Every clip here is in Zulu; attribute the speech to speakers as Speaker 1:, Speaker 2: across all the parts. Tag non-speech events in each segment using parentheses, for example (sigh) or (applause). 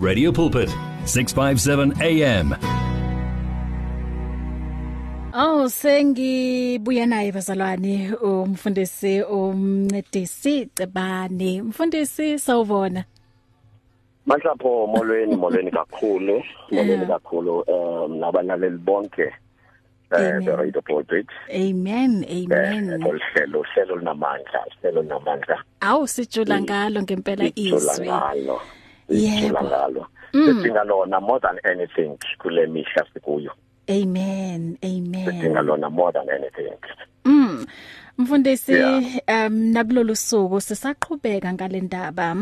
Speaker 1: Radio Pulpit 657 AM
Speaker 2: Oh sengibuya naye bazalwane umfundisi umncedisi Cebane. Mfundisi sawubona.
Speaker 3: Mahlapho molweni molweni kakhulu (laughs) molweni kakhulu um nabalaleli bonke eh the radio pulpit
Speaker 2: Amen amen.
Speaker 3: uhlelo uhlelo linamandla uhlelo linamandla
Speaker 2: Awu sijula ngalo ngempela izwi.
Speaker 3: Sijula ngalo sidinga lona more than anything kule mihla sikuyo.
Speaker 2: Amen
Speaker 3: sidinga
Speaker 2: amen
Speaker 3: lona more than anything.
Speaker 2: Mm. Mfundisi um nakulolu suku sisaqhubeka ngalendaba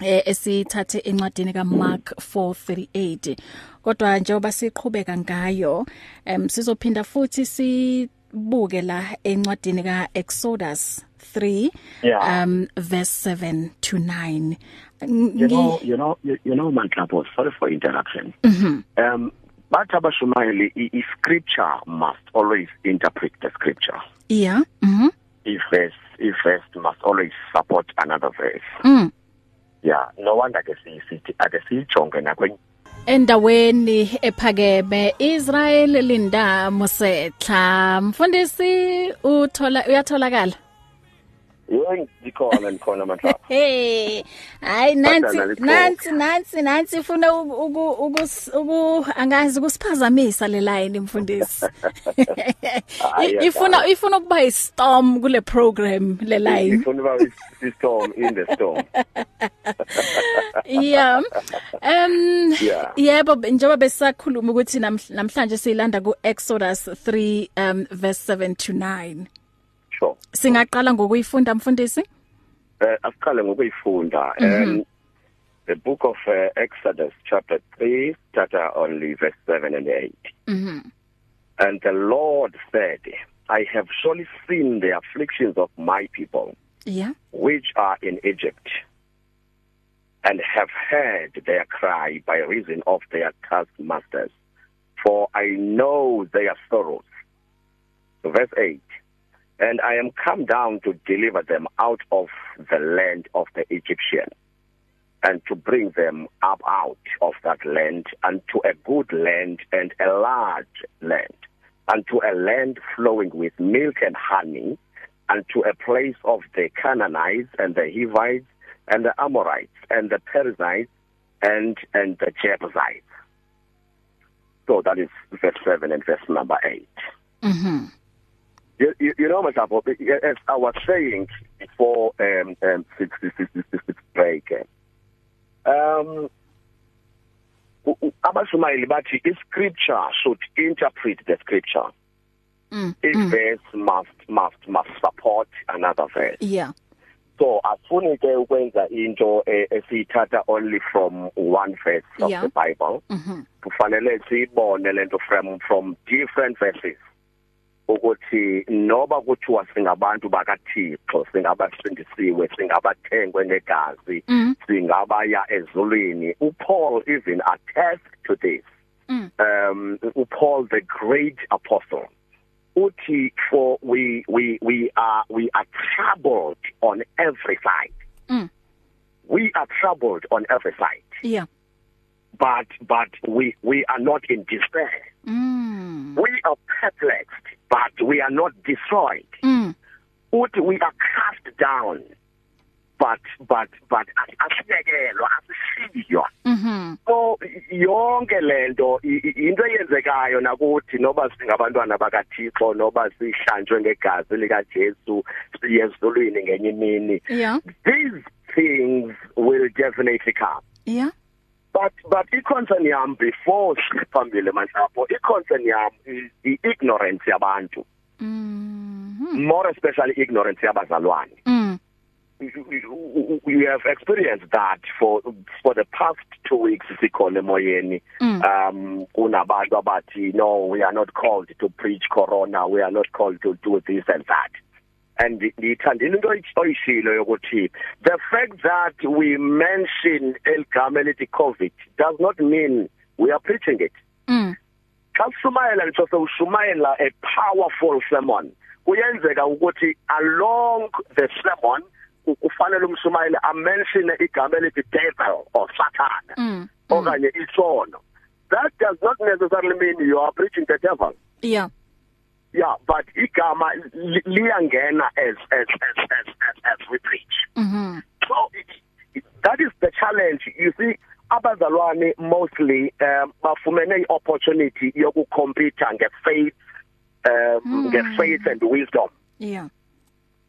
Speaker 2: eh esithathe encwadini kaMark 4:38 kodwa njengoba siqhubeka ngayo em sizophinda futhi sibuke la encwadini kaExodus. 3
Speaker 3: Yeah.
Speaker 2: um verse 7 to 9
Speaker 3: you know you know you, you know Manhlapo sorry for interruption.
Speaker 2: Mhm.
Speaker 3: um bathi abashumayeli i, i scripture must always interpret the scripture.
Speaker 2: Yeah mhm
Speaker 3: if verse if verse must always support another verse.
Speaker 2: Mm.
Speaker 3: Yeah no wonder ke sithi ake sijonge nakwenye
Speaker 2: endaweni ephakeme Israel linda mosetla. Mfundisi uthola uyatholakala?
Speaker 3: Yey ndikhona ndikhona Manhlapo (laughs)
Speaker 2: Hey, hayi nansi
Speaker 3: Badala liqoqo.
Speaker 2: nansi nansi nansi ufuna uku uku uku angazi ukusiphazamisa le line mfundisi.
Speaker 3: Hayi,
Speaker 2: I- Ifuna ifuna ukuba istorm kule program le line.
Speaker 3: ifuna uba i storm in the storm
Speaker 2: Yeah. Um
Speaker 3: Yeah.
Speaker 2: yebo njengoba besakhuluma ukuthi namhl- namhlanje silanda ku Exodus 3 um verse 7 to 9.
Speaker 3: Sure
Speaker 2: Singaqala ngokuyifunda mfundisi?
Speaker 3: uh, asiqale ngokuyifunda um the book of uh, Exodus chapter 3 starter only verse 7 and 8
Speaker 2: Mhm.
Speaker 3: And the Lord said, I have surely seen the afflictions of my people,
Speaker 2: Yeah.
Speaker 3: which are in Egypt, and have heard their cry by reason of their taskmasters, for I know their sorrows. Verse 8 And I am come down to deliver them out of the land of the Egyptians, and to bring them up out of that land unto a good land and a large land, unto a land flowing with milk and honey, unto a place of the Canaanites and the Hivites and the Amorites and the Perizzites and and the Jebusites. So that is verse seven and verse number eight.
Speaker 2: Mhm.
Speaker 3: You, you, you know, Matapo, as I was saying before um, um, six, six, six, six, six, six break, eh, um, abashumayeli bathi i-scripture should interpret the scripture.
Speaker 2: Mm.
Speaker 3: Each
Speaker 2: mm.
Speaker 3: verse must must must support another verse.
Speaker 2: Yeah.
Speaker 3: So asifuni ke ukwenza into eh, esiyithatha only from one verse of
Speaker 2: Yeah.
Speaker 3: the Bible.
Speaker 2: Mhm.
Speaker 3: kufanele siyibone lento from from different verses ukuthi noba kuthiwa singabantu bakaThixo singabasindisiwe singabathengwe negazi
Speaker 2: Mm.
Speaker 3: singabaya ezulwini uPaul even attests to this
Speaker 2: Mm.
Speaker 3: um uPaul the great apostle uthi for we we we are we are troubled on every side
Speaker 2: Mm.
Speaker 3: we are troubled on every side
Speaker 2: Yeah.
Speaker 3: But but we we are not in despair
Speaker 2: Mm.
Speaker 3: we are perplexed but we are not destroyed
Speaker 2: Mm.
Speaker 3: uthi we are cast down but but but asiyekelwa asishiywa
Speaker 2: Mhm.
Speaker 3: so yonke lento into eyenzekayo nakuthi noba singabantwana bakaThixo noba sihlanjwe ngegazi lika Jesu siyezulwini ngenye imini these things will definitely come
Speaker 2: Yeah.
Speaker 3: But but i-concern yam before siphambili manhlapho i-concern yam is i-ignorance yabantu
Speaker 2: Mhm.
Speaker 3: more especially ignorance yabazalwane
Speaker 2: Mm.
Speaker 3: you you have experienced that for for the past 2 weeks sikhona emoyeni
Speaker 2: Mm.
Speaker 3: um kunabantu abathi no we are not called to preach corona we are not called to do this and that and ngithandile into oyishilo yokuthi the fact that we mention eligama elithi covid does not mean we are preaching it
Speaker 2: Mm.
Speaker 3: xa ushumayela ngitsho sewushumayela a powerful sermon kuyenzeka ukuthi along the sermon kufanele umshumayeli amention igama elithi devil or satan
Speaker 2: mm.
Speaker 3: okanye isono that does not necessarily mean you are preaching the devil
Speaker 2: yeah
Speaker 3: yeah but igama li- liyangena as as as as as, as we preach.
Speaker 2: Mhm
Speaker 3: so it, it, that is the challenge. You see abazalwane mostly um bafumene iopportunity yokucompete ngefaith um
Speaker 2: Mm.
Speaker 3: ngefaith and wisdom.
Speaker 2: Yeah.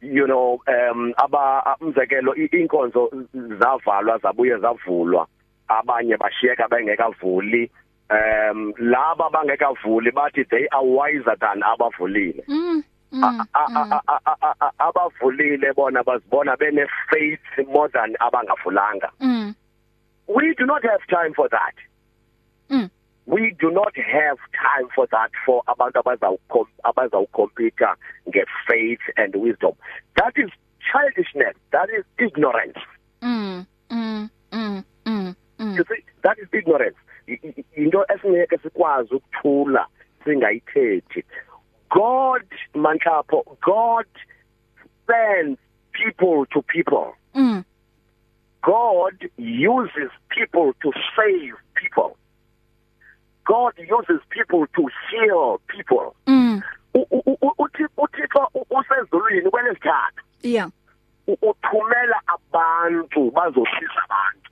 Speaker 3: You know um aba umzekelo i- inkonzo zavalwa zabuye zavulwa. Abanye bashiyeka bengekavuli. Um laba bangekavuli bathi they are wiser than abavulile.
Speaker 2: Mm mm, mm.
Speaker 3: abavulile bona bazibona bene faith more than abangavulanga.
Speaker 2: Mm.
Speaker 3: We do not have time for that.
Speaker 2: Mm.
Speaker 3: We do not have time for that for abantu abazawukom abazawukompita ngefaith and wisdom. That is childishness. That is ignorance.
Speaker 2: Mm mm mm mm mm.
Speaker 3: You see that is ignorance. Into esingeke sikwazi ukuthula singayithethi god manhlapho god sends people to people.
Speaker 2: Mm.
Speaker 3: God uses people to save people. God uses people to heal people.
Speaker 2: Mm.
Speaker 3: Uthi uthixo usezulwini kwelesithathu
Speaker 2: yeah.
Speaker 3: uthumela abantu bazosisa abantu.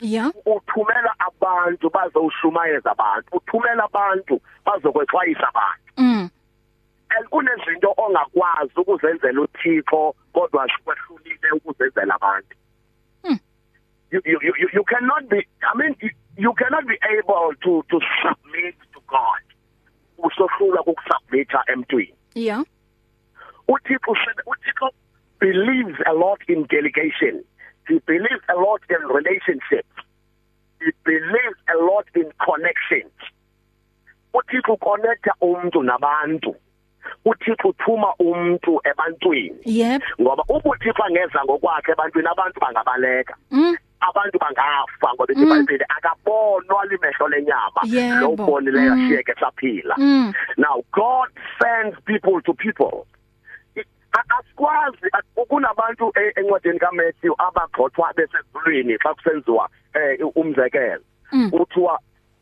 Speaker 2: Yeah.
Speaker 3: Uthumela abantu bazoshumayeza abantu. Uthumela abantu bazokwexwayisa abantu.
Speaker 2: Mm.
Speaker 3: And kunezinto ongakwazi ukuzenzela uthixo kodwa kwehlulile ukuzenzela abantu.
Speaker 2: Hmm.
Speaker 3: you, you you you- cannot be i mean you, you cannot be able to to submit to god. Usohlula ukusubmita emntwini.
Speaker 2: Yeah.
Speaker 3: Uthixo uthixo believes a lot in delegation he believes a lot in relationships he believes a lot in connections uthixo connecta umuntu nabantu uthixo uthuma umuntu ebantwini
Speaker 2: yep
Speaker 3: ngoba ubuthixo angeza ngokwakhe ebantwini abantu bangabaleka
Speaker 2: mm
Speaker 3: abantu bangafa ngoba
Speaker 2: Mm.
Speaker 3: iBhayibheli akabonwa limehlo lenyama
Speaker 2: Yebo.
Speaker 3: lo mbonileyo
Speaker 2: Mm.
Speaker 3: ashiyeke saphila
Speaker 2: mm
Speaker 3: Now God sends people to people. Asikwazi kunabantu e- encwadini kaMatthew abagxothwa besezulwini xa kusenziwa eh, umzekelo.
Speaker 2: Mm.
Speaker 3: Uthiwa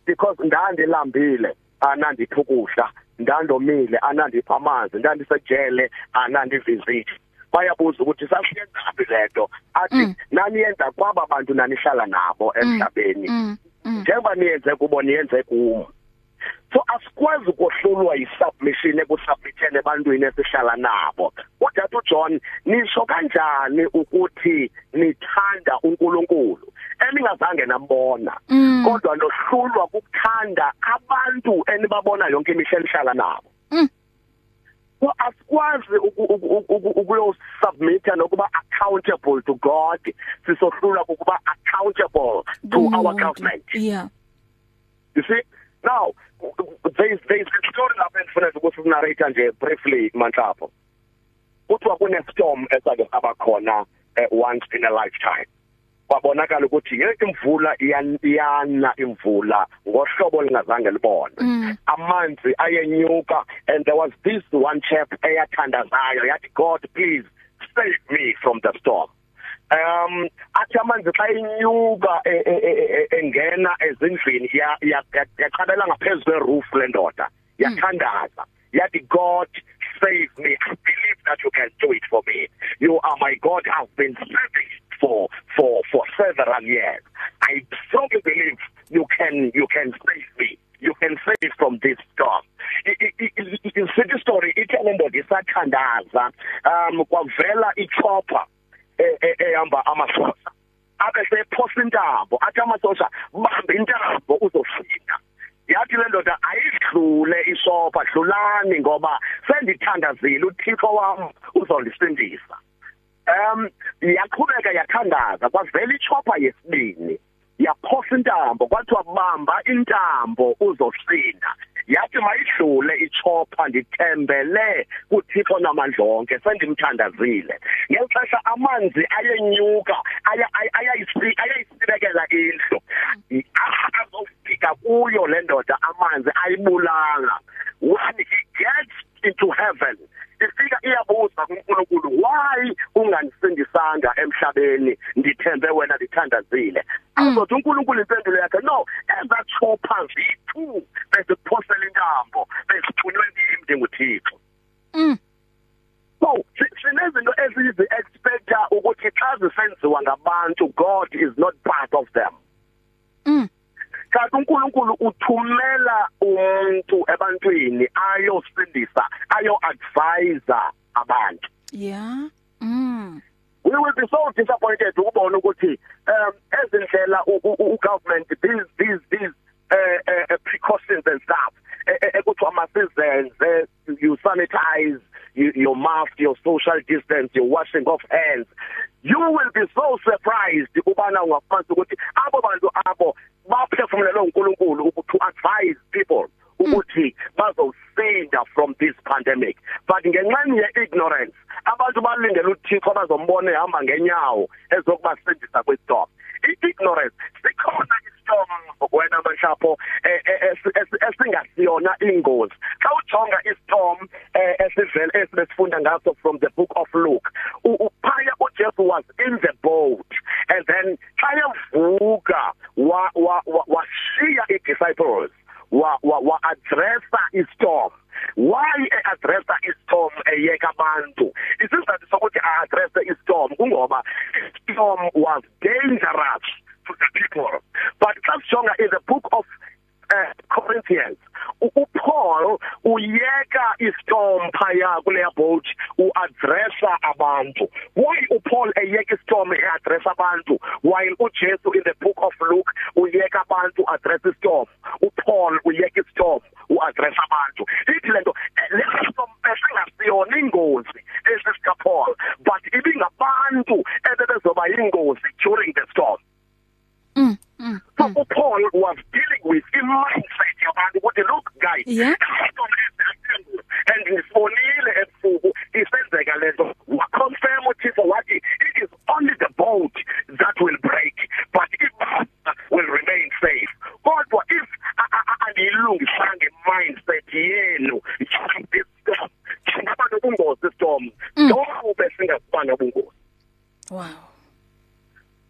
Speaker 3: because ndandilambile anandiphukusha ndandomile anandipha amanzi ndandisejele anandivisit bayabuza ukuthi sasiyenzaphi lento? Athi
Speaker 2: Mm.
Speaker 3: naniyenza kwaba bantu nanihlala nabo emhlabeni.
Speaker 2: Mm. Mm.
Speaker 3: Njengoba niyenze kubo niyenze kumo so asikwazi ukuhlulwa yisubmission ekusubmitheni ebantwini esihlala nabo. Udade uJohn nisho kanjani ukuthi nithanda uNkulunkulu? Eningazange nambona
Speaker 2: Mm.
Speaker 3: kodwa nohlulwa ukuthanda abantu enibabona yonke imihla elihlala nabo
Speaker 2: Mm.
Speaker 3: so asikwazi ukuyosubmita nokuba accountable to God sisohlulwa ukuba accountable to our
Speaker 2: Kumuntu.
Speaker 3: government
Speaker 2: yeah
Speaker 3: You see, now there's there's a story lapha engifanele ukuthi sinarrate nje briefly manhlapho. Kuthiwa kune storm esake saba khona eh, once in a lifetime. Kwabonakala ukuthi yonke imvula iyan- iyana imvula ngohlobo lingazange libone.
Speaker 2: Mm.
Speaker 3: Amanzi ayenyuka and there was this one chap eyathandazayo yathi God please save me from the storm. um athi amanzi xa inyuka e- e- e- engena ezindlini ya- ya- ya- yaqabela ngaphezulu kweroof lendoda yathandaza. Yathi god save me. I believe that you can do it for me. You are my god. I've been serving for for for several years. I strongly believe you can you can save me. You can save me from this storm. Isithi story ithi le ndoda isathandaza um kwavela ichopper e- e- ehamba amasosha abe sephosa intambo athi amasosha bamba intambo uzofika yathi le ndoda ayidlule isopa dlulani ngoba sendithandazile uthixo wam uzondisindisa um yaqhubeka yathandaza kwavela ichopper yesibini yaphosa intambo kwathiwa bamba intambo uzosinda yathi mayidlule ichopper ndithembele kuthixo namandla onke sendimthandazile. Ngexesha amanzi ayenyuka aya- aya- ayayisi- ayayisibekela indlu. Ah, azofika kuyo le ndoda amanzi ayibulanga when he gets into heaven ifika iyabuza kuNkulunkulu why ungangisindisanga emhlabeni ngithembe wena lithandazile mm. azothi uNkulunkulu impendulo yakhe no ezachupha zithu bese kuphosela intambo bese kuthunwe ngimi ndinguthixo.
Speaker 2: Mm.
Speaker 3: So sinezinto ezizi expecta ukuthi xa zisenziwa ngabantu god is not part of them. Kanti uNkulunkulu uthumela umuntu ebantwini ayosindisa ayo advise abantu.
Speaker 2: Yeah. Mm.
Speaker 3: We will be so disappointed ukubona ukuthi um ezindlela ugovernment these these these uh, uh, precautions and stuff ekuthiwa masizenze you sanitize you, your mask your social distance your washing of hands. You will be so surprised ubana ungafanele ukuthi abo bantu abo baphefumulelwe uNkulunkulu ukuthi advise people ukuthi bazosinda from this pandemic. But ngenxa ye ignorance abantu balindele uThixo bazombona ehamba ngenyawo ezokubasindisa kwestorm ignorance sikhona istorm wena mashapho esingasiyona ingozi. Xa ujonga istorm esivele esifunda ngaso from the book of Luke uphaya uJesu was in the boat and then xa evuka wa washiya i-disciples wa wa addressa istorm. Why addressa istorm eyeka abantu? Isizathu sokuthi addressa istorm kungoba istorm was dangerous to the people. But xa sijonga in the book of uh, Corinthians uPaul uyeka istorm phaya kule boat uaddressa abantu. Why uPaul eyeka istorm eaddressa abantu while uJesu in the book of Luke uyeka abantu address istorm uPaul uyeka istorm uaddressa abantu. Ithi lento lesistorm esingasiyona ingozi esisika Paul but ibingabantu ebebezoba ingozi during the storm.
Speaker 2: mm, mm,
Speaker 3: so mm. Paul was dealing with a mindset yabantu ukuthi look guys
Speaker 2: yeah.
Speaker 3: and ngisibonile ebusuku isenzeka lento confirm uThixo wathi it is only the boat. That will break but it will remain safe kodwa if anilungisanga mindset yenu this storm ngaba nobungozi storm lokho besingasibana nobungozi
Speaker 2: wow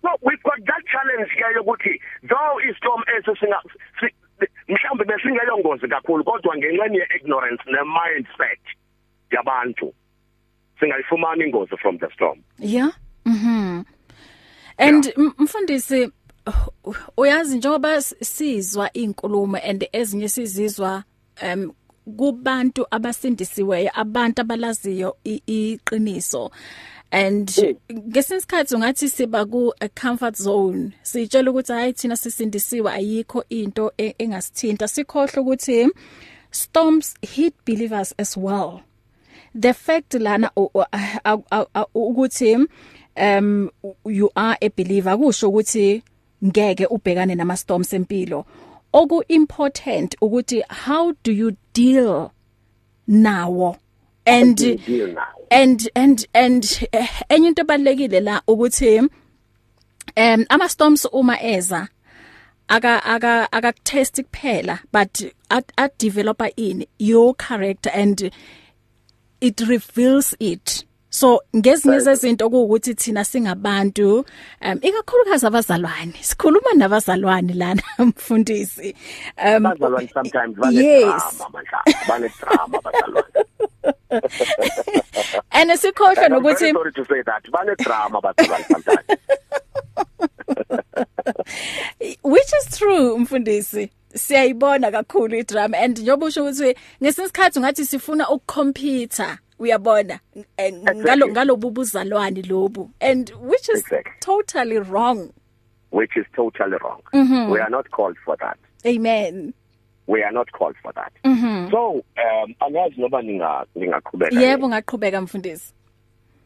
Speaker 3: So we've got that challenge ke yokuthi though istorm esesinga mhlawumbe besingeyongozi kakhulu kodwa ngenxa ye ignorance ne mindset yabantu singayifumana ingozi from the storm.
Speaker 2: Yeah. Mhm. And mfundisi uyazi njengoba sizwa inkulumo and ezinye sizizwa um kubantu abasindisiweyo abantu abalaziyo iqiniso and ngesinsikhathi ungathi siba ku a comfort zone sitshela ukuthi hayi thina sisindisiwe ayikho into engasithinta sikhohle ukuthi storms hit believers as well the fact lana ukuthi um you are a believer kusho ukuthi ngeke ubhekane nama storms empilo oku important ukuthi how do you deal nawo? And and and and enye into ebalekile la ukuthi um ama storms uma eza aka aka aka test kuphela but at developer in your character and it reveals it. So ngezinye zezinto ukuthi thina singabantu um ikakhulukazi abazalwane. Sikhuluma nabazalwane lana (laughs) mfundisi.
Speaker 3: Um abazalwane sometimes bane
Speaker 2: yes.
Speaker 3: drama manje bane drama abazalwane. (laughs)
Speaker 2: And sikhohlwe nokuthi
Speaker 3: sorry to say that. Bane drama abazalwane sometimes. (laughs)
Speaker 2: Which is true mfundisi. Siyayibona kakhulu idrama and njengoba usho ukuthi ngesikhathi ngathi sifuna ukucompete uyabona ngalo ngalobu buzalwane lobu and which is
Speaker 3: Exactly.
Speaker 2: totally wrong.
Speaker 3: Which is totally wrong.
Speaker 2: Mm -hmm.
Speaker 3: we are not called for that.
Speaker 2: Amen.
Speaker 3: We are not called for that.
Speaker 2: Mm -hmm.
Speaker 3: so um angazi noba ninga ningaqhubeka
Speaker 2: yebo ngaqhubeka mfundisi.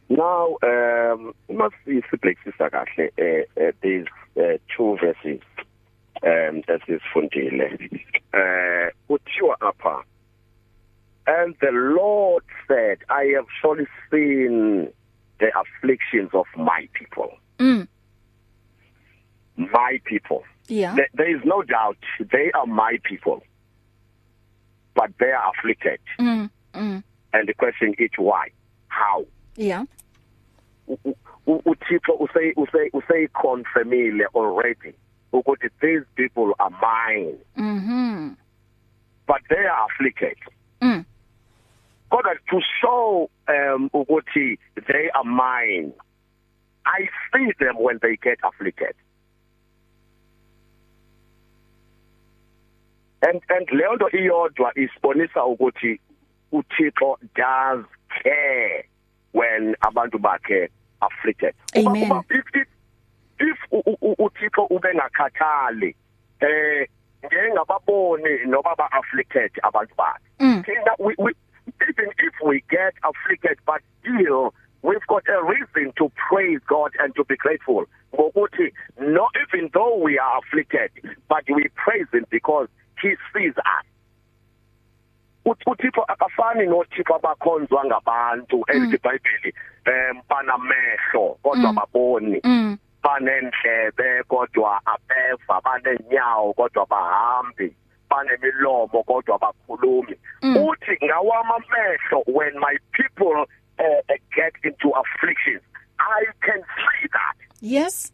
Speaker 3: Now um masi sibhekisisa kahle eh uh, these uh, two verses um esifundile eh kuthiwa apha. And the lord said i have surely seen the afflictions of my people.
Speaker 2: Mm.
Speaker 3: My people.
Speaker 2: Yeah.
Speaker 3: There, there is no doubt they are my people but they are afflicted.
Speaker 2: Mm mm.
Speaker 3: And the question is why? How?
Speaker 2: Yeah.
Speaker 3: uThixo usay usay usay confirmile already. Ukuthi these people are mine.
Speaker 2: Mhm
Speaker 3: but they are afflicted.
Speaker 2: Mm.
Speaker 3: Kodwa to show um ukuthi they are mine i see them when they get afflicted. And and leyo nto iyodwa isibonisa ukuthi uThixo does care when abantu bakhe afflicted.
Speaker 2: Amen.
Speaker 3: Uba- if if, if u- u- uThixo ubengakhathali eh ngengababoni noba ba afflicted abantu bakhe.
Speaker 2: Mm.
Speaker 3: thina we, we even if we get afflicted but still we've got a reason to praise God and to be grateful. Ngokuthi no even though we are afflicted but we praise him because he sees us. Uthi uThixo akafani noThixo abakhonzwa ngabantu elithi iBhayibheli em banamehlo kodwa baboni.
Speaker 2: Mm.
Speaker 3: Banendlebe kodwa abeva banenyawo kodwa bahambi banemilomo kodwa bakhulumi.
Speaker 2: Mm.
Speaker 3: uthi ngawama amehlo when my people uh, get into afflictions i can see that.
Speaker 2: Yes.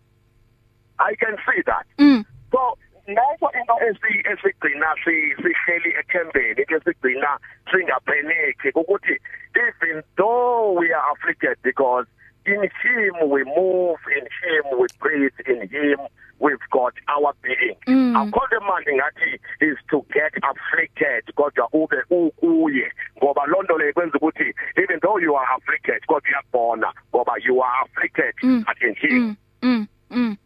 Speaker 3: I can see that.
Speaker 2: Mm.
Speaker 3: So naso into esi esigcina si sihleli ethembeni ke sigcina singapheneki ukuthi even though we are afflicted because in him we move in him we breathe in him we've got our being
Speaker 2: Mm.
Speaker 3: akho manje ngathi is to get afflicted kodwa ube ukuye ngoba lonto le kwenza ukuthi even though you are afflicted kodwa uyabona ngoba you are afflicted
Speaker 2: Mm.
Speaker 3: but in him
Speaker 2: mm mm mm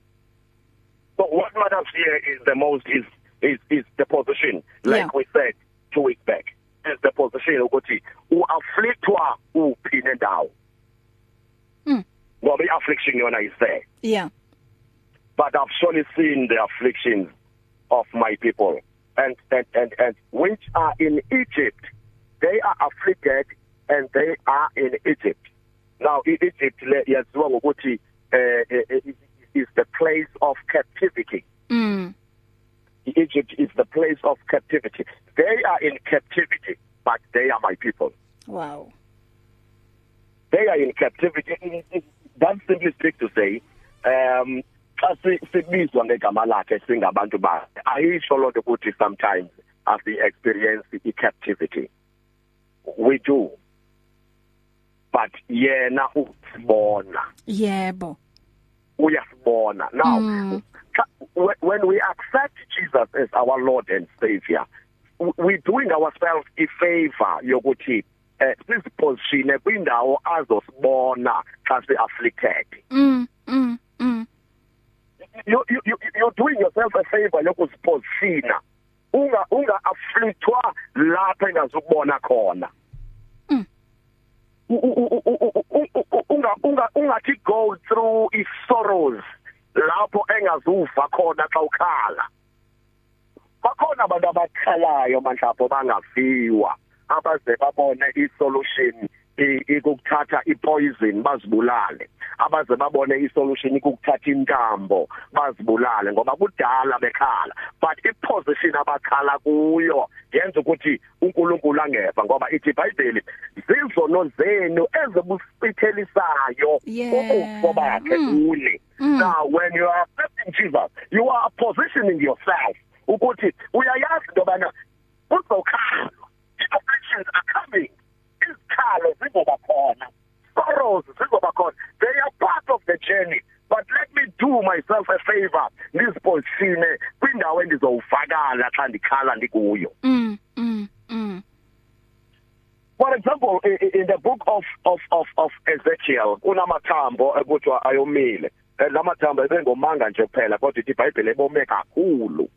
Speaker 3: So what matters here is the most is is is the position, like
Speaker 2: Yeah.
Speaker 3: we said two weeks back. Is the position ukuthi uafflictwa uphi nendawo. Ngoba i-affliction yona is there.
Speaker 2: yeah
Speaker 3: But I've surely seen the afflictions of my people and and and and which are in Egypt. They are afflicted and they are in Egypt. Now Egypt yaziwa ngokuthi eh, eh, eh, is the place of captivity.
Speaker 2: mm
Speaker 3: Egypt is the place of captivity. They are in captivity, but they are my people.
Speaker 2: wow
Speaker 3: They are in captivity. That's simply speak to say, um, xa si- sibizwa ngegama lakhe singabantu bakhe ayisho loo nto ukuthi sometimes as we experience i-captivity. We do. But yena usibona.
Speaker 2: Yebo.
Speaker 3: Uyasibona. Now
Speaker 2: Mm.
Speaker 3: when- when we accept Jesus as our Lord and Savior w- we're doing ourselves a favor yokuthi eh sizipositione kwindawo azosibona xa si afflicted
Speaker 2: mm mm mm.
Speaker 3: You you you- you're doing yourself a favor yokuzipositiona unga unga afflictwa lapha engazukubona khona. Unga unga ungathi go through i sorrows lapho engazuva khona xa ukhala. Bakhona abantu abakhalayo manje bangafiwa. Abaze babone isolution i- ikukuthatha ipoison bazibulale abaze babone isolution ikukuthatha intambo bazibulale ngoba kudala bekhala but iposition abakhala kuyo yenza ukuthi uNkulunkulu angeva ngoba ithi iBhayibheli zizono zenu ezibusiphelisayo
Speaker 2: Yeah.
Speaker 3: ubufo bakhe
Speaker 2: Mm.
Speaker 3: ule
Speaker 2: Mm.
Speaker 3: now when you are accepting Jesus you are positioning yourself ukuthi uyayazi into bana uzokhala afflictions are coming. Izikhalo zizoba khona. Sorrows zizoba khona. They are part of the journey. But let me do myself a favor. Ndizipositione kwindawo endizowuvakala xa ndikhala ndikuyo.
Speaker 2: Mm mm mm.
Speaker 3: For example, in the book of of of of Ezekiel, kunamathambo ekuthiwa ayomile. Lamathambo ebengomanga nje kuphela kodwa ithi iBhayibheli ebome kakhulu.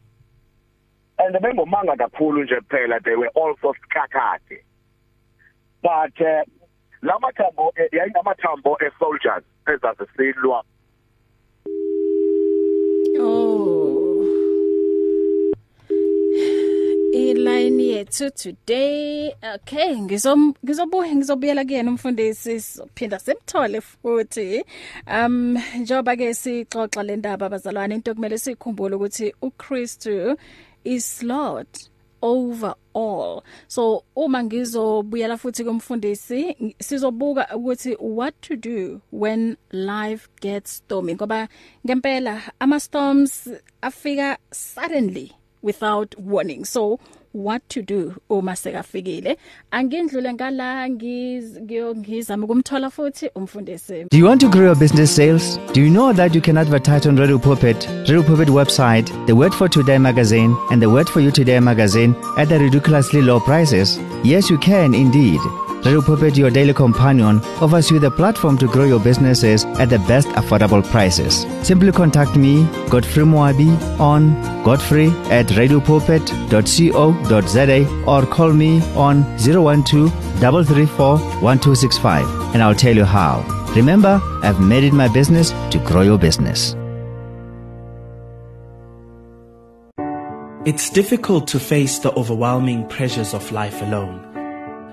Speaker 3: And bengomanga kakhulu nje kuphela they were also scattered. But uh, lamathambo eh, yayinamathambo e soldiers ezazisilwa
Speaker 2: Oh. Iline yethu today. Okay, ngizom ngizobuya ngizobuyela kuyena umfundisi sophinda semthole futhi. Um njoba ke sixoxa le ndaba abazalwane into kumele sikhumbule ukuthi uKristu is Lord over all. So uma ngizobuyela futhi kumfundisi sizobuka ukuthi what to do when life gets stormy ngoba ngempela ama storms afika suddenly without warning. So what to do uma sekafikile angindlule ngala ngizama ukumthola futhi umfundisi
Speaker 4: Do you want to grow your business sales? Do you know that you can advertise on Radio Pulpit, Radio Pulpit website, the Word for Today magazine and the Word for You Today magazine at the ridiculously low prices? Yes, you can indeed. Radio Pulpit, your daily companion, offers you the platform to grow your businesses at the best affordable prices. Simply contact me, Godfrey Moabi, on godfrey at radiopulpit.co.za or call me on 012 334 1265 and I'll tell you how. Remember, I've made it my business to grow your business.
Speaker 5: It's difficult to face the overwhelming pressures of life alone.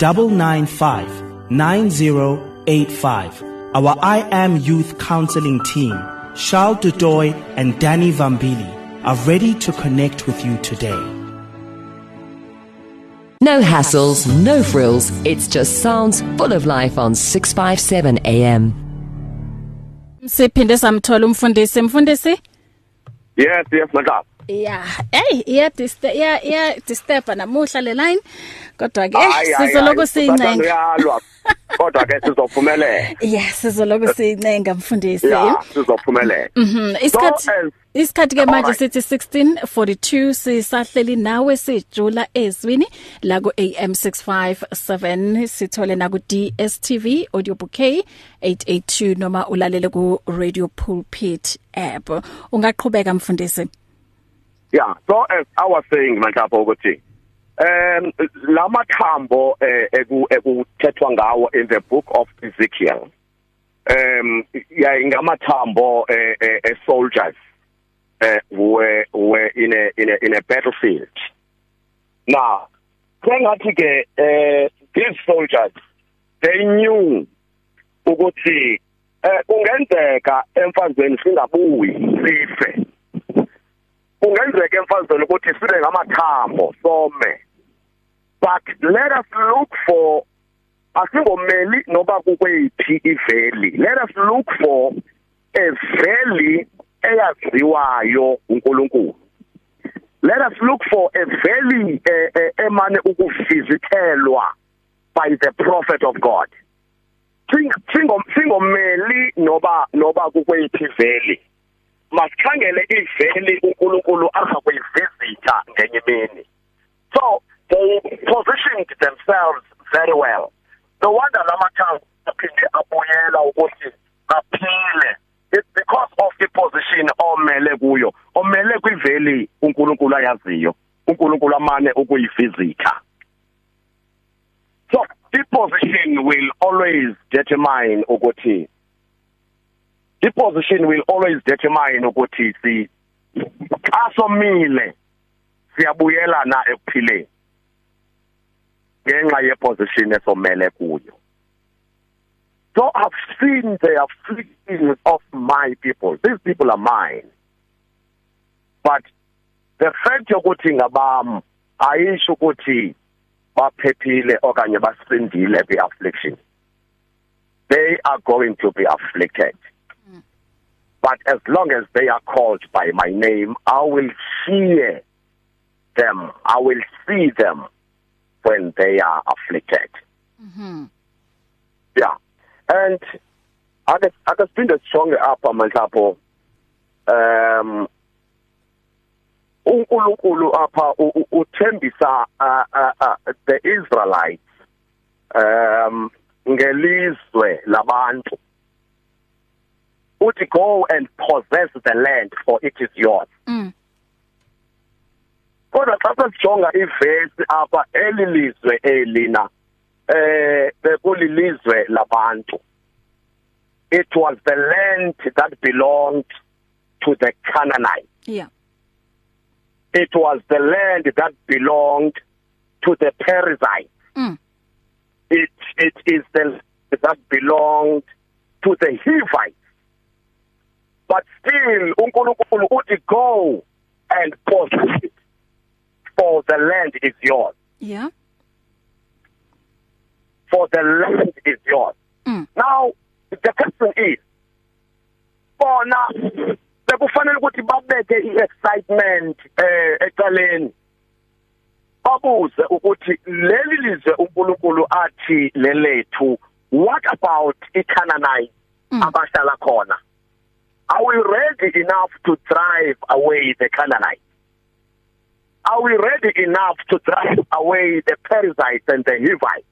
Speaker 5: 995 9085. Our I Am Youth Counseling team, Charles Dudoy and Danny Vambili, are ready to connect with you today.
Speaker 6: No hassles, no frills. It's just sounds full of life on 657 AM.
Speaker 2: Siphinde samthola umfundisi mfundisi
Speaker 3: Yes, yes, madam.
Speaker 2: Yeah, hey, iya disturb iya iya disturb namuhla le line. Kodwa ke
Speaker 3: Hayi, hayi,
Speaker 2: sizoloku
Speaker 3: hayi,
Speaker 2: siyincenga.
Speaker 3: uyalwa. Kodwa ke sizophumelela.
Speaker 2: Yeah, sizoloku siyincenga mfundisi.
Speaker 3: Yeah, sizophumelela.
Speaker 2: Mhm. Isikhathi
Speaker 3: So, as-
Speaker 2: isikhathi ke manje
Speaker 3: Alright.
Speaker 2: sithi 16:42 sisahleli nawe sijula ezwini la ku AM 657 sithole na ku DSTV audio bouquet 882 noma ulalele ku Radio Pulpit app. Ungaqhubeka mfundisi.
Speaker 3: Yeah, so as I was saying mhlawumbe ukuthi um lamathambo eh, eku ekuthethwa ngawo in the book of Ezekiel um yeah ngamathambo eh, eh, eh, soldiers uh, were were in a in a in a battlefield. Now sengathi ke eh these soldiers they knew ukuthi eh kungenzeka emfazweni singabuyi sife. Kungenzeka emfazweni ukuthi sibe ngamathambo some. But let us look for asingomeli noba kukweyiphi iveli let us look for a valley eyaziwayo uNkulunkulu let us look for a valley eh, eh, emane ukuvizitelwa by the prophet of God. Sing- singom singomeli noba noba kukweyiphi valley masikhangele iveli uNkulunkulu azakuyivisita ngenye imini. So they positioned themselves very well. No wonder lamathango aphinde abuyela ukuthi baphile. It's because of the position omele kuyo omele kwiveli uNkulunkulu ayaziyo uNkulunkulu amane ukuyivisita so the position will always determine ukuthi the position will always determine ukuthi si asomile. Siyabuyela na ekuphileni? Ngenxa yeposition esomele kuyo. So i've seen the afflictions of my people. These people are mine. But the fact ukuthi ngabam ayisho ukuthi baphephile okanye basindile be affliction they are going to be afflicted. But as long as they are called by my name i will hear them. I will see them when they are afflicted.
Speaker 2: Mhm.
Speaker 3: yeah. And ake ake siphinde sijonge apha manhlapho um uNkulunkulu apha uthembisa uh, uh, uh, the Israelites um ngelizwe labantu. Uthi go and possess the land for it is yours.
Speaker 2: Mm.
Speaker 3: kodwa xa sesijonga ivesi apha elilizwe elina eh bekulilizwe labantu. It was the land that belonged to the Canaanites.
Speaker 2: Yeah.
Speaker 3: It was the land that belonged to the Perizzites.
Speaker 2: Mm.
Speaker 3: it it is the land that belonged to the Hivites. But still uNkulunkulu uthi go and possess it for the land is yours.
Speaker 2: Yeah.
Speaker 3: For the land is yours.
Speaker 2: Mm.
Speaker 3: now the question is bona bekufanele ukuthi babeke iexcitement eh ecaleni. Babuze ukuthi leli lizwe uNkulunkulu athi lelethu what about iCanaanite
Speaker 2: Mm.
Speaker 3: abashala khona? Are we ready enough to drive away the Canaanites are we ready enough to drive away the Perizzites and the Hivites?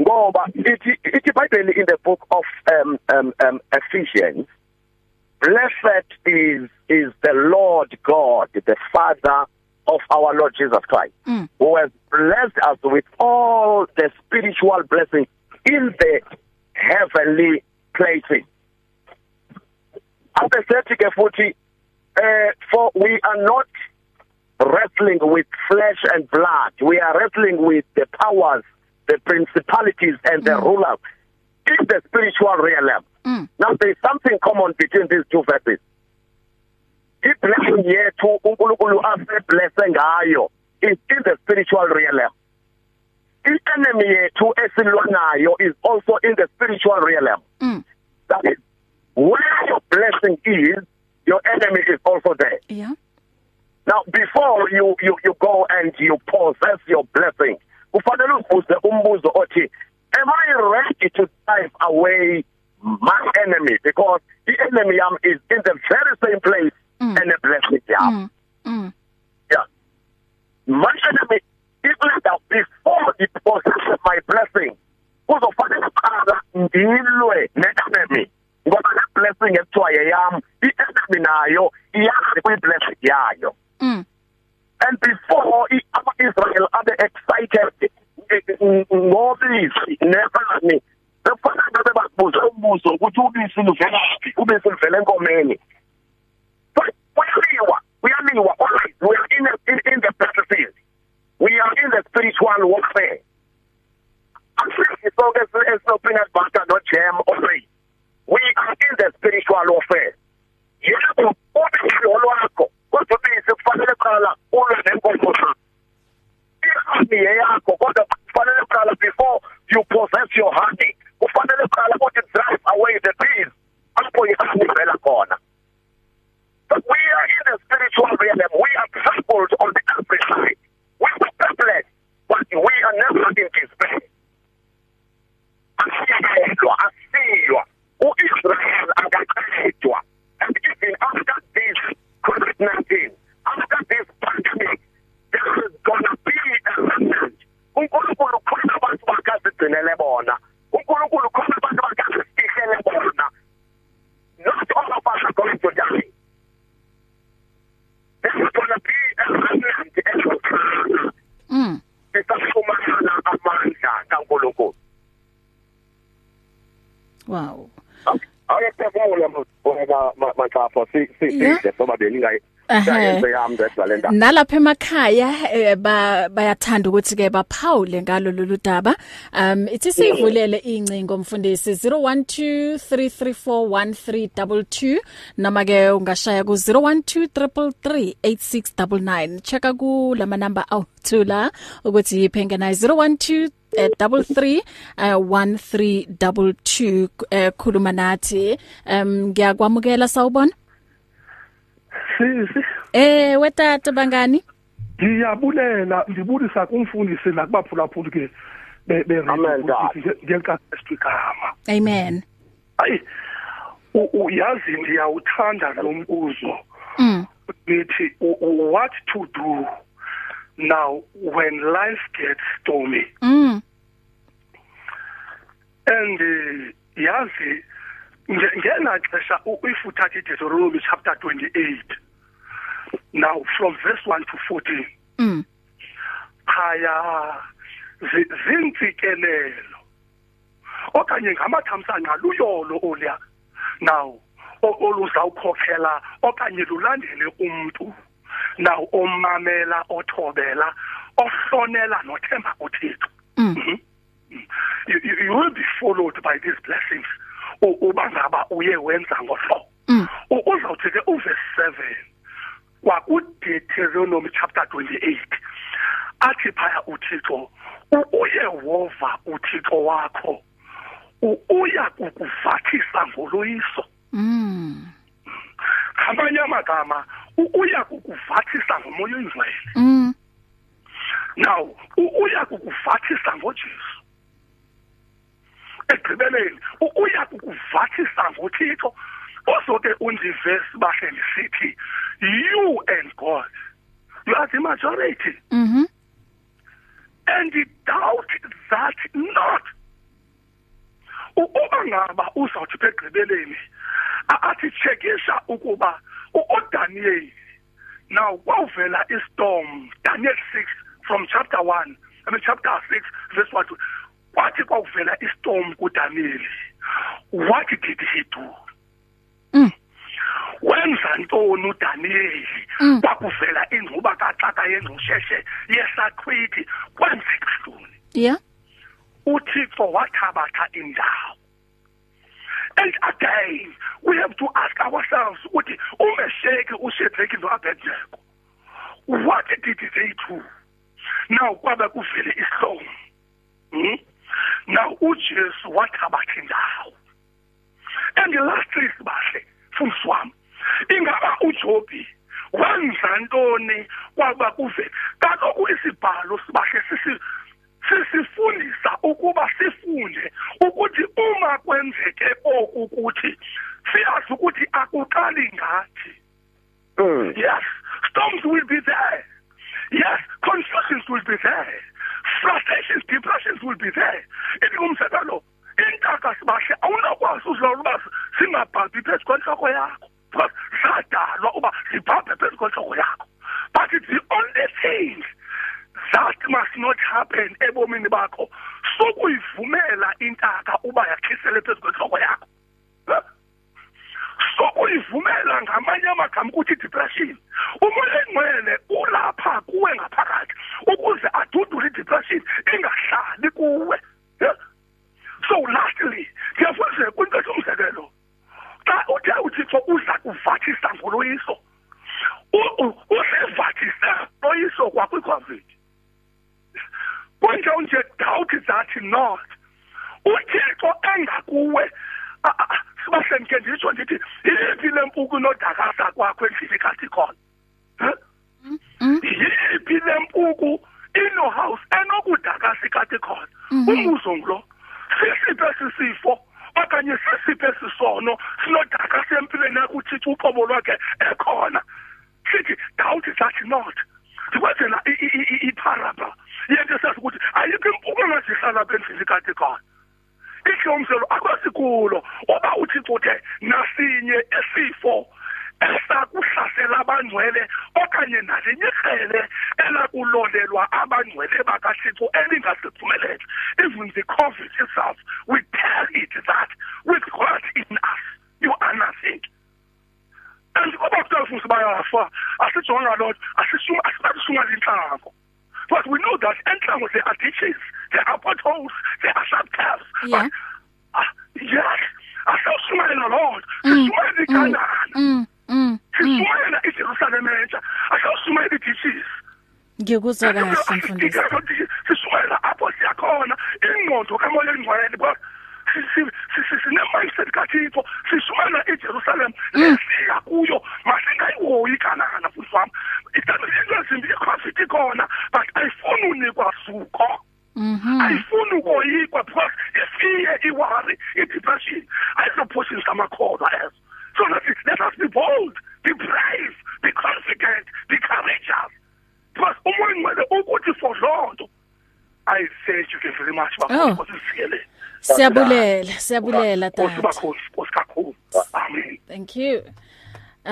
Speaker 3: Ngoba ithi ithi iBhayibheli in the book of um um, um Ephesians blessed is is the Lord God the father of our Lord Jesus Christ
Speaker 2: Mm.
Speaker 3: who has blessed us with all the spiritual blessings in the heavenly places. Abesethi ke futhi eh for we are not wrestling with flesh and blood. We are wrestling with the powers the principalities and the rulers in the spiritual realm.
Speaker 2: Mm.
Speaker 3: now there is something common between these two verses. Iblessing yethu uNkulunkulu aseblesse ngayo. Is in the spiritual realm. I-enemy yethu esilwa nayo is also in the spiritual realm.
Speaker 2: Mm.
Speaker 3: that is where your blessing is your enemy is also there
Speaker 2: yeah
Speaker 3: now before you you you go and you possess your blessing kufanele uzibuze umbuzo othi am i ready to drive away my enemy because the enemy yam is in the very same place
Speaker 2: Mm.
Speaker 3: and the blessing yam
Speaker 2: mm. Mm.
Speaker 3: yeah my enemy even that before it possesses my blessing kuzofanele qala ndilwe ne-enemy ngoba le blessing ekuthiwa yeyam i-enemy nayo iyazi kwi-blessing yayo.
Speaker 2: Mm.
Speaker 3: and before i- ama-Israel abe excited ngobisi nebani bekufanele babe babuza umbuzo ukuthi ubisi luvelaphi ubisi luvela enkomeni. But kuyaliwa kuyaliwa alright we are in, a, in, in the battlefield. We are in the spiritual warfare. Asisoke esinopeanut butter no jam already we are in the spiritual warfare. Yebo ubisi olwakho kodwa ubisi kufanele qala ulwe nenkomo zakho ihani yeyakho kodwa kufanele qala before you possess your honey. Kufanele qala ukuthi drive away the bees apho ihani ivela khona but we are in the spiritual realm. We are trampled on the every side. We are perplexed but we are never in despair. Asiyelwa asiywa uIsrael akaqedwa and even after this COVID-19 after this pandemic there is gonna be a remnant. uNkulunkulu khona abantu bakazigcinele bona uNkulunkulu khona abantu bakazifihlele bona not all of us are going to die there is gonna be a remnant ezokhana
Speaker 2: Mm.
Speaker 3: isafumana amandla kaNkulunkulu
Speaker 2: wow
Speaker 3: ayephefumula mfowethu mathapho si si
Speaker 2: Yeah.
Speaker 3: side sobabili ngayi
Speaker 2: Ehhe.
Speaker 3: Sayenze yami ngedwalenda
Speaker 2: nalapha emakhaya eh, ba bayathanda ukuthi ke baphawule ngalo lolu daba. Um ithi sivulele incingo mfundisi 0123341322 noma ke ungashaya ku 0123338699 checka ku lama number awuthula ukuthi yiphenge nayo 012 eh, double 3 uh, 1322 eh, khuluma nathi. Um ngiyakwamukela sawubona.
Speaker 7: Sisi
Speaker 2: eh wetata bangani?
Speaker 7: Ngiyabulela ngibulisa kumfundisi ke be
Speaker 3: Amen, God.
Speaker 7: ngenkatho igama.
Speaker 2: Amen.
Speaker 7: Hayi uyazi ngiyawuthanda lo mbuzo.
Speaker 2: Mm.
Speaker 7: Ngithi what to do now when life gets stormy?
Speaker 2: Mm.
Speaker 7: And eh, yazi nge- ngena xesha u- if uthatha iDeuteronomy chapter 28 now from verse 1 to 14
Speaker 2: mm.
Speaker 7: Khaya zintsikelelo okanye ngamathamsanqa luyolo olya. Now oluzawukhokhela okanye lulandele umuntu now omamela othobela ohlonela nothemba uThixo
Speaker 2: Mm.
Speaker 7: Mhm. you you will be followed by these blessings. Uba ngaba uye wenza ngohlobo.
Speaker 2: Mm.
Speaker 7: Uzawuthi ke uverse 7 kwakuDeuteronomy chapter 28 athi phaya uThixo uyehova uThixo wakho. Uya kukuvathisa ngoloyiso.
Speaker 2: Mm.
Speaker 7: Ngamanye amagama uya kukuvathisa ngomoya oyingcwele
Speaker 2: mm.
Speaker 7: Now uya kukuvathisa ngojesu. Ekugqibeleni. Uya kukuvathisa ngothixo. Ozoke undivesi bahle lisithi you and god. You are the majority.
Speaker 2: Mhm
Speaker 7: and doubt that not. U- uba ngaba uzawuthi pegqibeleni athi chekisha ukuba uDaniel now kwavela istorm Daniel 6 from chapter 1 I mean chapter 6 verse 1 kwathi kwavela istorm kuDaniel what did he do
Speaker 2: Mm.
Speaker 7: wenza ntoni uDaniel?
Speaker 2: Mm.
Speaker 7: kwakuvela ingcuba kaxaka yengcusheshe yesaqhwithi kwenzeka ntoni
Speaker 2: yeah.
Speaker 7: Uthixo wathabatha indawo. And again we have to ask ourselves ukuthi umesheki uShadrach noAbednego what did they do? Now kwabe kuvele ihlom hmm? Now uJesu wathabatha indawo and lastly sibahle mfundisi wami ingaba uJobi wenza ntoni kwaba kuve kaloku isibhalo sibahle sisi sisifundisa ukuba sifunde ukuthi uma kwenzeke oku ukuthi siyazi ukuthi akuqali ngathi.
Speaker 3: Mm.
Speaker 7: yes storms will be there. Yes confusions will be there. Frustrations depressions will be there ingumsekelo intaka sibahle awunakwazi uzilawula uba singabhabhi phezu kwentloko yakho. Because zadalwa uba zibhabhe phezu kwentloko yakho. But it's the only thing that must not happen ebomini bakho. Sokuyivumela intaka uba yakhisele phezu kwentloko yakho. Sokuyivumela ngamanye amagama ukuthi depression umoya engcwele ulapha kuwe ngaphakathi kuwe Yeah? so lastly ndiyafundise kwinketho umzekelo xa uthe uthixo uza kuvathisa ngoloyiso u- u- usivathise loyiso kwakwi-covid kwenje nje doubt that not uthixo engakuwe a- a- a- sibahle ndike nditsho ndithi yiphi le mpuku inodakasa kwakho endlini kathi khona Huh? yiphi le mpuku inohouse enokudakasa ikathi khona umbuzo ngulo sisiphi esi sifo okanye sisiphi esi sono sinodakasa empilweni yakho uthixo uqobo lwakhe ekhona sithi doubt that not ndikwenzela i- i- i- iparable yento esazi ukuthi ayikho impuku engazihlala apha endlini kathi khona ihlomselo akwasikulo oba uthixo uthe nasinye isifo esakuhlasela abangcwele okanye nalinye ikrele elakulolelwa abangcwele bakathixo elingasiphumeleli even the covid itself we tell it that with god in us you are nothing and ngoba kuthiwa futhi bayafa asijonga loo nto asishuma asibashumala intlango but we know that entlango there are ditches there are potholes there are subcaps
Speaker 2: Yeah.
Speaker 7: ah, yes asawushumayela loo nto. Sishumayela ikanani
Speaker 2: mm. Mm.
Speaker 7: Sishumayela ijerusalem entsha. Asawushumayela i-ditches.
Speaker 2: Ngikuzwa kahle mfundisi.
Speaker 7: sishumayela apho siyakhona ingqondo kamoya engcwele because sinemindset kathixo sishumayela ijerusalem lesiya kuyo. Masingayihoyi kanana futhi wami. Into ezimbi icovid ikhona but ayifuni unikwa suko.
Speaker 2: Mhm.
Speaker 7: Ayifuni ukoyikwa because ifiye iwari i-depression. Ayizophushisa amakholwa ezo so let, let us be bold be brave be confident be courageous. Because umoya ngcwele ukuthi for loo nto i thank you very much
Speaker 2: Oh.
Speaker 7: bafo sizikelele
Speaker 2: siyabulela siyabulela
Speaker 7: Nkosi
Speaker 2: tata.
Speaker 7: Bakhosi nkosi kakhulu amen
Speaker 2: thank you.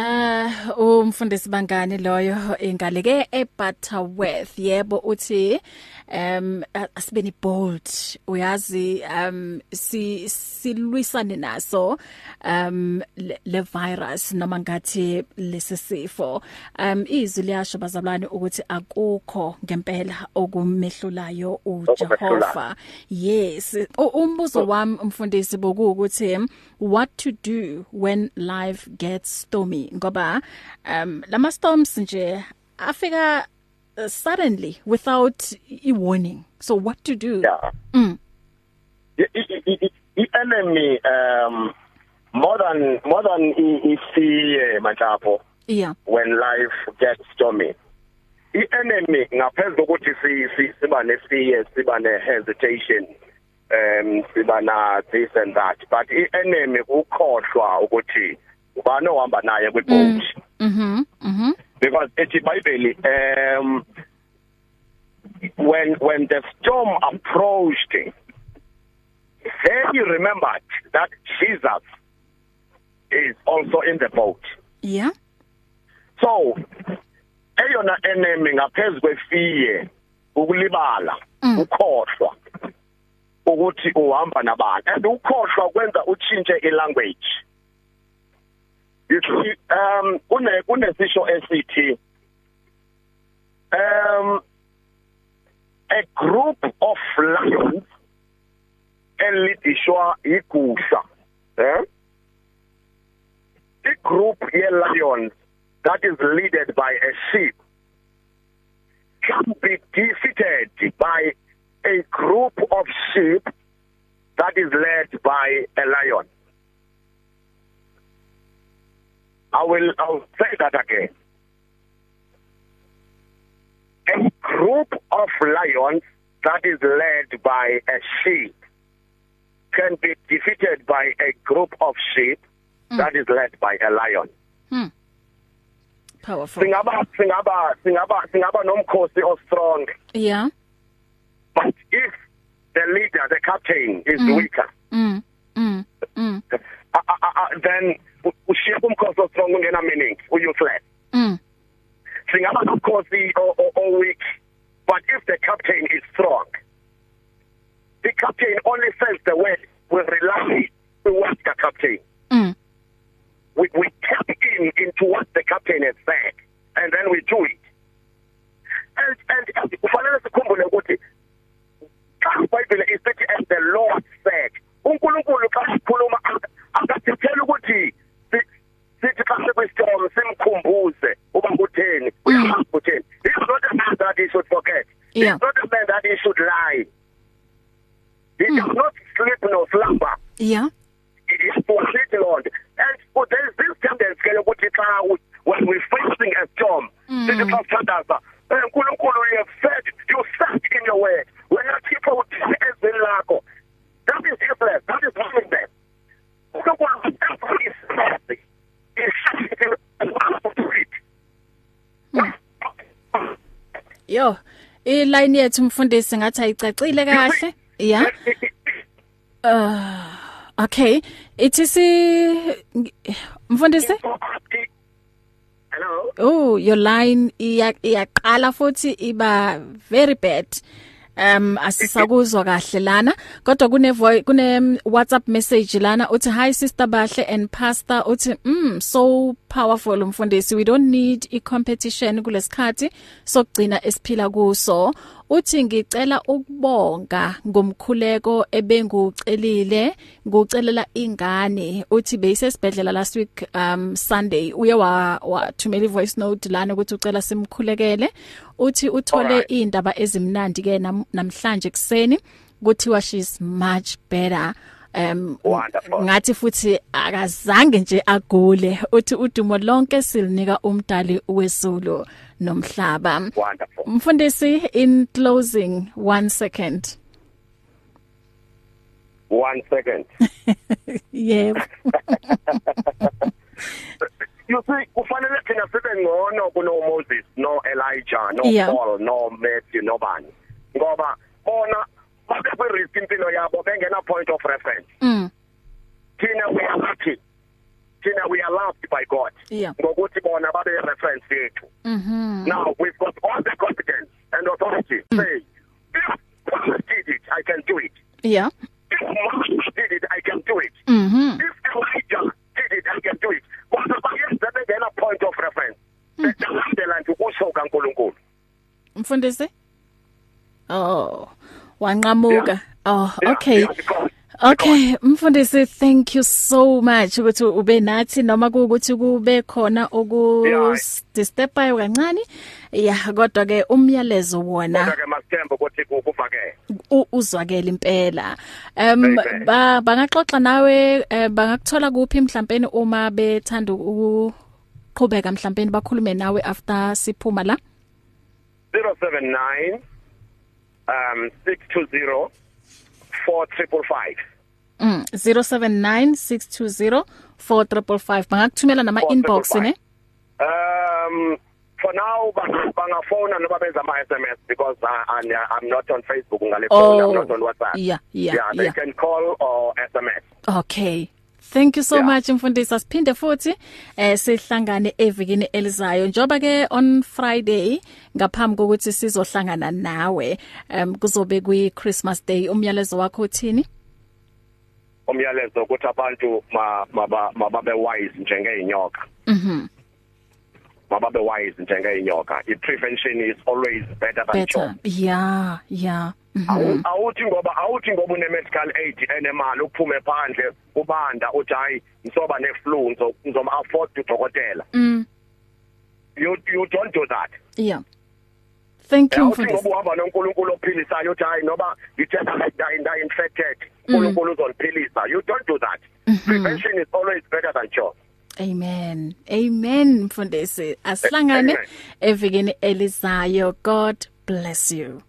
Speaker 2: Ah umfundisi bangani loyo ingaleke eButterworth yebo uthi um asibeni bold uyazi um si silwisane naso um le, le virus noma ngathi lesisifo um izwi liyasho bazalwane ukuthi akukho ngempela okumehlulayo uJehova. Yes umbuzo wami umfundisi bokuthi what to do when life gets stormy? Ngoba um lama storms nje afika uh, suddenly without a warning. So what to do?
Speaker 3: Yeah.
Speaker 2: Mm.
Speaker 3: the enemy um more than more than ifear machapo
Speaker 2: yeah.
Speaker 3: when life gets stormy. I-enemy ngaphezulu kokuthi si siba nefear siba ne hesitation um siba na this and that but i-enemy ukhohlwa ukuthi ubani ohamba naye kwiboat?
Speaker 2: Mhm mhm.
Speaker 3: Because ethi bible um when when the storm approached then he remembered that Jesus is also in the boat.
Speaker 2: Yeah.
Speaker 3: So eyona enemy ngaphezulu kwefear ukulibala ukhohlwa ukuthi uhamba nabani. And ukhohlwa kwenza utshintshe ilanguage. See um une kunesisho esithi um a group of lions elidishwa igusha eh? A group ye lions that is led by a sheep can be defeated by a group of sheep that is led by a lion. I will I will say that again. A group of lions that is led by a sheep can be defeated by a group of sheep mm. that is led by a lion.
Speaker 2: Hmm. Powerful.
Speaker 3: Singaba singaba singaba singaba nomkhosi o strong.
Speaker 2: Yeah.
Speaker 3: But if the leader the captain is mm. weaker
Speaker 2: mm mm mm
Speaker 3: uh, uh, uh, then ushiya umkhosi o strong ungena meaning uyuseless
Speaker 2: mm.
Speaker 3: Singaba nomkhosi o, o, o weak but if the captain is strong the captain only says the word we rely on what the captain.
Speaker 2: Mm.
Speaker 3: We we tap in into what the captain has said and then we do it. And and kufanele sikhumbule ukuthi iBhayibheli isithi and the Lord said uNkulunkulu xa sikhuluma akathetheli ukuthi sithi xa sekwistorm simkhumbuze uba kutheni uyamazi kutheni he's not a man that he should forget.
Speaker 2: Yeah.
Speaker 3: he's not a man that he should lie. He does not sleep nor slumber.
Speaker 2: Yeah.
Speaker 3: Isibusithi Lord. And oh, there is this tendency ke ukuthi xa when we facing a storm sithi xa sithandaza eh, uNkulunkulu you have said you said in your word wena Thixo uthini ezweni lakho that is useless that is meaningless uNkulunkulu is mercy is it
Speaker 2: yo iline yethu mfundisi ngathi ayicacile kahle. Yeah uh okay. Ithi si mfundisi?
Speaker 3: Hello?
Speaker 2: Oh your line iya iyaqala futhi iba very bad. Um asisakuzwa kahle lana kodwa kune kune WhatsApp message lana uthi hi sister Bahle and pastor uthi mm so powerful umfundisi. We don't need i competition kulesikhathi sokugcina esiphila kuso. Uthi ngicela ukubonga ngomkhuleko ebengucelile ngucelela ingane uthi beyisesibhedlela last week um Sunday. Uye wa wathumela voice note lana ukuthi ucela simkhulekele. Uthi uthole
Speaker 3: Alright.
Speaker 2: indaba ezimnandi ke nam, namhlanje kuseni kuthiwa she's much better. Um ngathi futhi akazange nje agule. Uthi udumo lonke silinika umdali wesulu nomhlaba. Mfundisi in closing one second.
Speaker 3: One second. (laughs)
Speaker 2: Yebo. (laughs)
Speaker 3: You see kufanele thina sibe ngcono kuno Moses no Elijah no
Speaker 2: Yeah.
Speaker 3: Paul no Matthew no bani ngoba bona kwi risk impilo yabo bengena point of reference.
Speaker 2: Mm.
Speaker 3: Thina we are lucky. Thina we are loved by God. Ngokuthi bona babe reference yethu.
Speaker 2: Mhm.
Speaker 3: now we've got all the confidence and authority.
Speaker 2: Mm.
Speaker 3: say if God did it I can do it.
Speaker 2: Yeah.
Speaker 3: if Moses did it I can do it.
Speaker 2: Mhm.
Speaker 3: if Elijah did it I can do it. Bona bayenze bengena point of reference.
Speaker 2: Mm.
Speaker 3: belandela nje ukusho kaNkuluNkulu.
Speaker 2: Mfundisi? Oh, wanqamuka. Oh,
Speaker 3: Yeah,
Speaker 2: okay.
Speaker 3: yeah, because-
Speaker 2: Okay, mfundisi thank you so much ukuthi ube nathi noma ukuthi kube khona oku
Speaker 3: Yeah.
Speaker 2: disturbayo kancane. Yeah, kodwa ke umyalezo wona
Speaker 3: kodwa ke masithembe ukuthi kuvakele
Speaker 2: u- uzwakela impela. Um
Speaker 3: Amen.
Speaker 2: ba bangaxoxa nawe eh, bangakuthola kuphi mhlawumbe uma bethanda ukuqhubeka mhlawumbe bakhulume nawe after siphuma la.
Speaker 3: 079 um 620 4555
Speaker 2: Mm 0796204355 bangakuthumela nama inbox ne?
Speaker 3: um for now bang- bangafona noba benza ama SMS because I, I'm, I'm not on Facebook ngale phone I'm not on WhatsApp.
Speaker 2: yeah yeah
Speaker 3: yeah they
Speaker 2: yeah.
Speaker 3: can call or SMS
Speaker 2: okay. Thank you so
Speaker 3: Yeah.
Speaker 2: much mfundisi. Asiphinde futhi eh sihlangane evikini elizayo. Njoba ke on Friday ngaphambi kokuthi sizohlangana nawe um kuzobe kwi Christmas Day umyalezo wakho uthini?
Speaker 3: Umyalezo ukuthi abantu ma- maba- mababe wise njengeenyoka
Speaker 2: Mhm.
Speaker 3: Mababe wise njengeenyoka i prevention is always better than
Speaker 2: better.
Speaker 3: cure.
Speaker 2: Yeah yeah. Mhm
Speaker 3: Awu- awuthi ngoba awuthi ngoba une medical aid enemali uphume phandle ubanda uthi hayi ngisoba ne flu ngizoma afford udokotela.
Speaker 2: Mm.
Speaker 3: You you don't do that.
Speaker 2: Yeah. Thank you
Speaker 3: awuthi
Speaker 2: mfundisi
Speaker 3: ngoba uhamba noNkulunkulu ophilisayo uthi hayi noba ngithetha like nda infected uNkulunkulu uzongiphilisa. You don't do that. Prevention is always better than cure.
Speaker 2: Amen. Amen mfundisi. Asihlangane
Speaker 3: Amen.
Speaker 2: evikini elizayo. God bless you.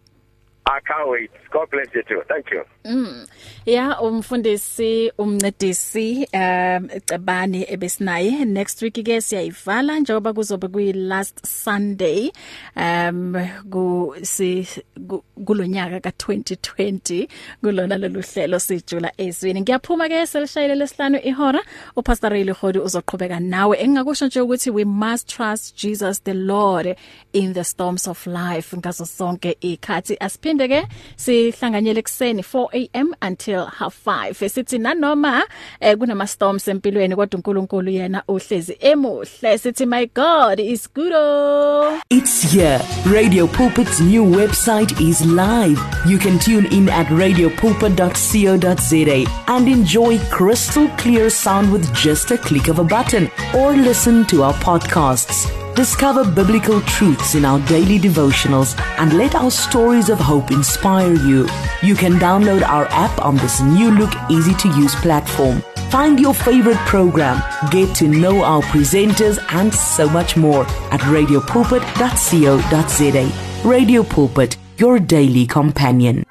Speaker 3: I can't wait. God bless you too. Thank you.
Speaker 2: Mm. Yeah, umfundisi umncedisi um Cebani ebesinaye. Next week ke siyayivala njengoba kuzobe kuyi last Sunday um ku si ku- kulonyaka ka2020 kulona lolu hlelo sijula ezwini ngiyaphuma ke selishayile lesihlanu ihora. Upastor Ray Lehodi uzoqhubeka nawe. Engakusho nje ukuthi we must trust Jesus the Lord in the storms of life ngazo sonke ikhathi asiphinde ke sihlanganyele ekseni 4am until half 5 sithi nanoma eh, kunama storms empilweni kodwa uNkulunkulu yena uhlezi emuhle sithi my god is good oh.
Speaker 8: It's here. Radio Pulpit's new website is live. You can tune in at radiopulpit.co.za and enjoy crystal clear sound with just a click of a button or listen to our podcasts. Discover biblical truths in our daily devotionals and let our stories of hope inspire you. You can download our app on this new look, easy to use platform. Find your favorite program, get to know our presenters, and so much more at radiopulpit.co.za. Radio Pulpit, your daily companion.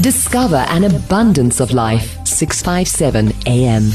Speaker 6: Discover an abundance of life. 657 AM.